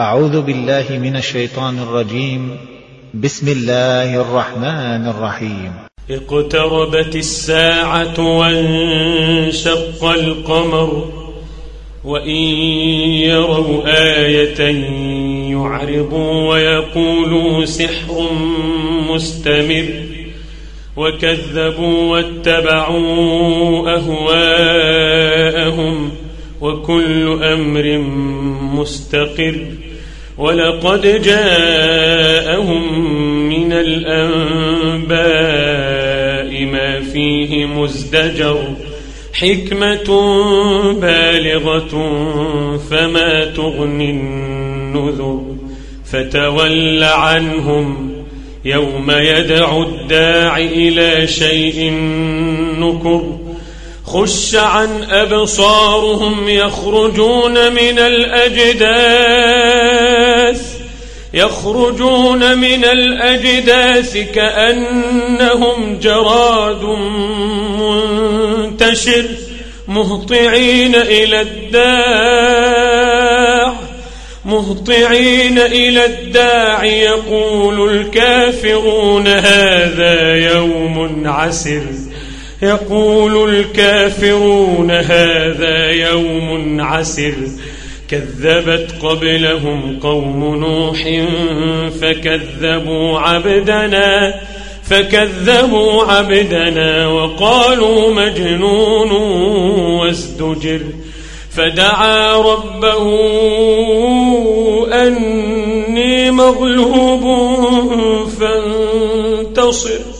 أعوذ بالله من الشيطان الرجيم. بسم الله الرحمن الرحيم. اقتربت الساعة وانشق القمر وإن يروا آية يعرضوا ويقولوا سحر مستمر وكذبوا واتبعوا أهواءهم وكل أمر مستقر. ولقد جاءهم من الأنباء ما فيه مزدجر حكمة بالغة فما تغني النذر فتول عنهم يوم يدعو الداع إلى شيء نكر خش عن أبصارهم يخرجون من الأجداث يخرجون من الأجداث كأنهم جراد منتشر مهطعين إلى الداع مهطعين إلى الداع يقول الكافرون هذا يوم عسر. يقول الكافرون هذا يوم عسر. كذبت قبلهم قوم نوح فكذبوا عبدنا فكذبوا عبدنا وقالوا مجنون وازدجر. فدعا ربه أني مغلوب فانتصر.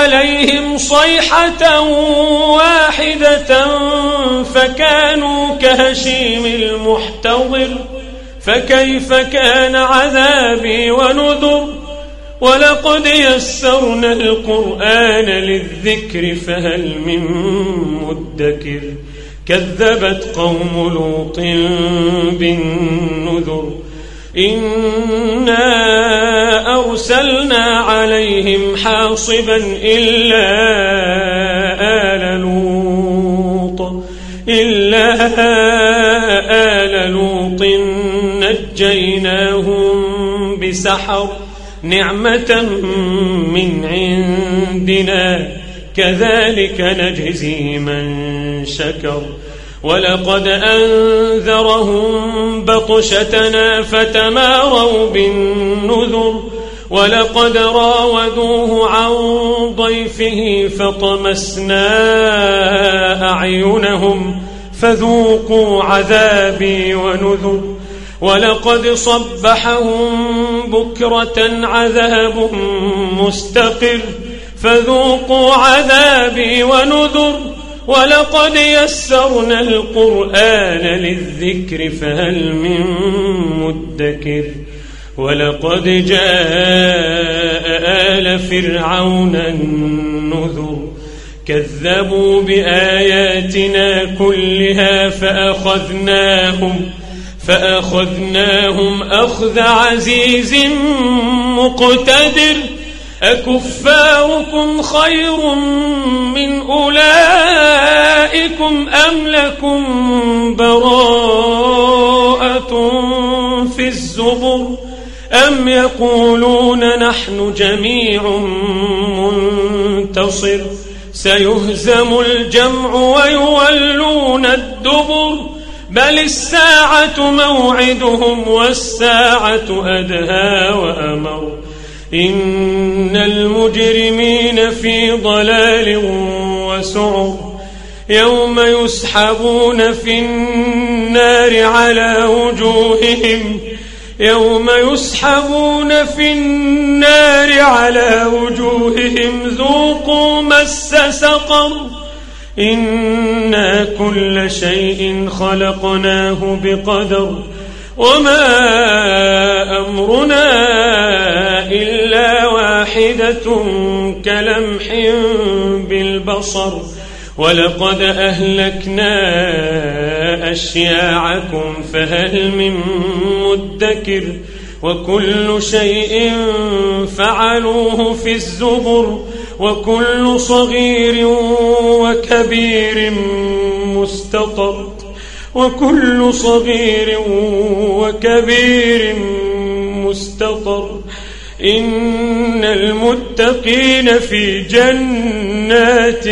عليهم صيحة واحدة فكانوا كهشيم المحتضر فكيف كان عذابي ونذر؟ ولقد يسرنا القرآن للذكر فهل من مدكر؟ كذبت قوم لوط بالنذر. إنا أرسلنا عليهم حاصبا إلا آل لوط إلا آل لوط نجيناهم بسحر نعمة من عندنا كذلك نجزي من شكر. ولقد أنذرهم بطشتنا فتماروا بالنذر ولقد راودوه عن ضيفه فطمسنا أعينهم فذوقوا عذابي ونذر ولقد صبحهم بكرة عذاب مستقر فذوقوا عذابي ونذر ولقد يسرنا القرآن للذكر فهل من مدكر ولقد جاء آل فرعون النذر كذبوا بآياتنا كلها فأخذناهم فأخذناهم أخذ عزيز مقتدر أكفاركم خير من أولئكم أم لكم براءة في الزبر أم يقولون نحن جميع منتصر سيهزم الجمع ويولون الدبر بل الساعة موعدهم والساعة أدهى وأمر إن المجرمين في ضلال وسعر يوم يسحبون في النار على وجوههم. يوم يسحبون في النار على وجوههم. ذوقوا مس سقر. إنا كل شيء خلقناه بقدر. وما أمرنا إلا واحدة كلمح بالبصر. ولقد أهلكنا أشياعكم فهل من مدكر؟ وكل شيء فعلوه في الزبر وكل صغير وكبير مستطر وكل صغير وكبير مستطر. إن المتقين في جنات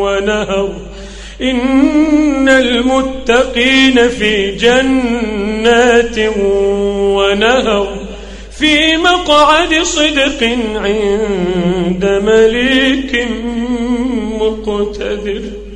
ونهر. إن المتقين في جنات ونهر. في مقعد صدق عند مليك مقتدر.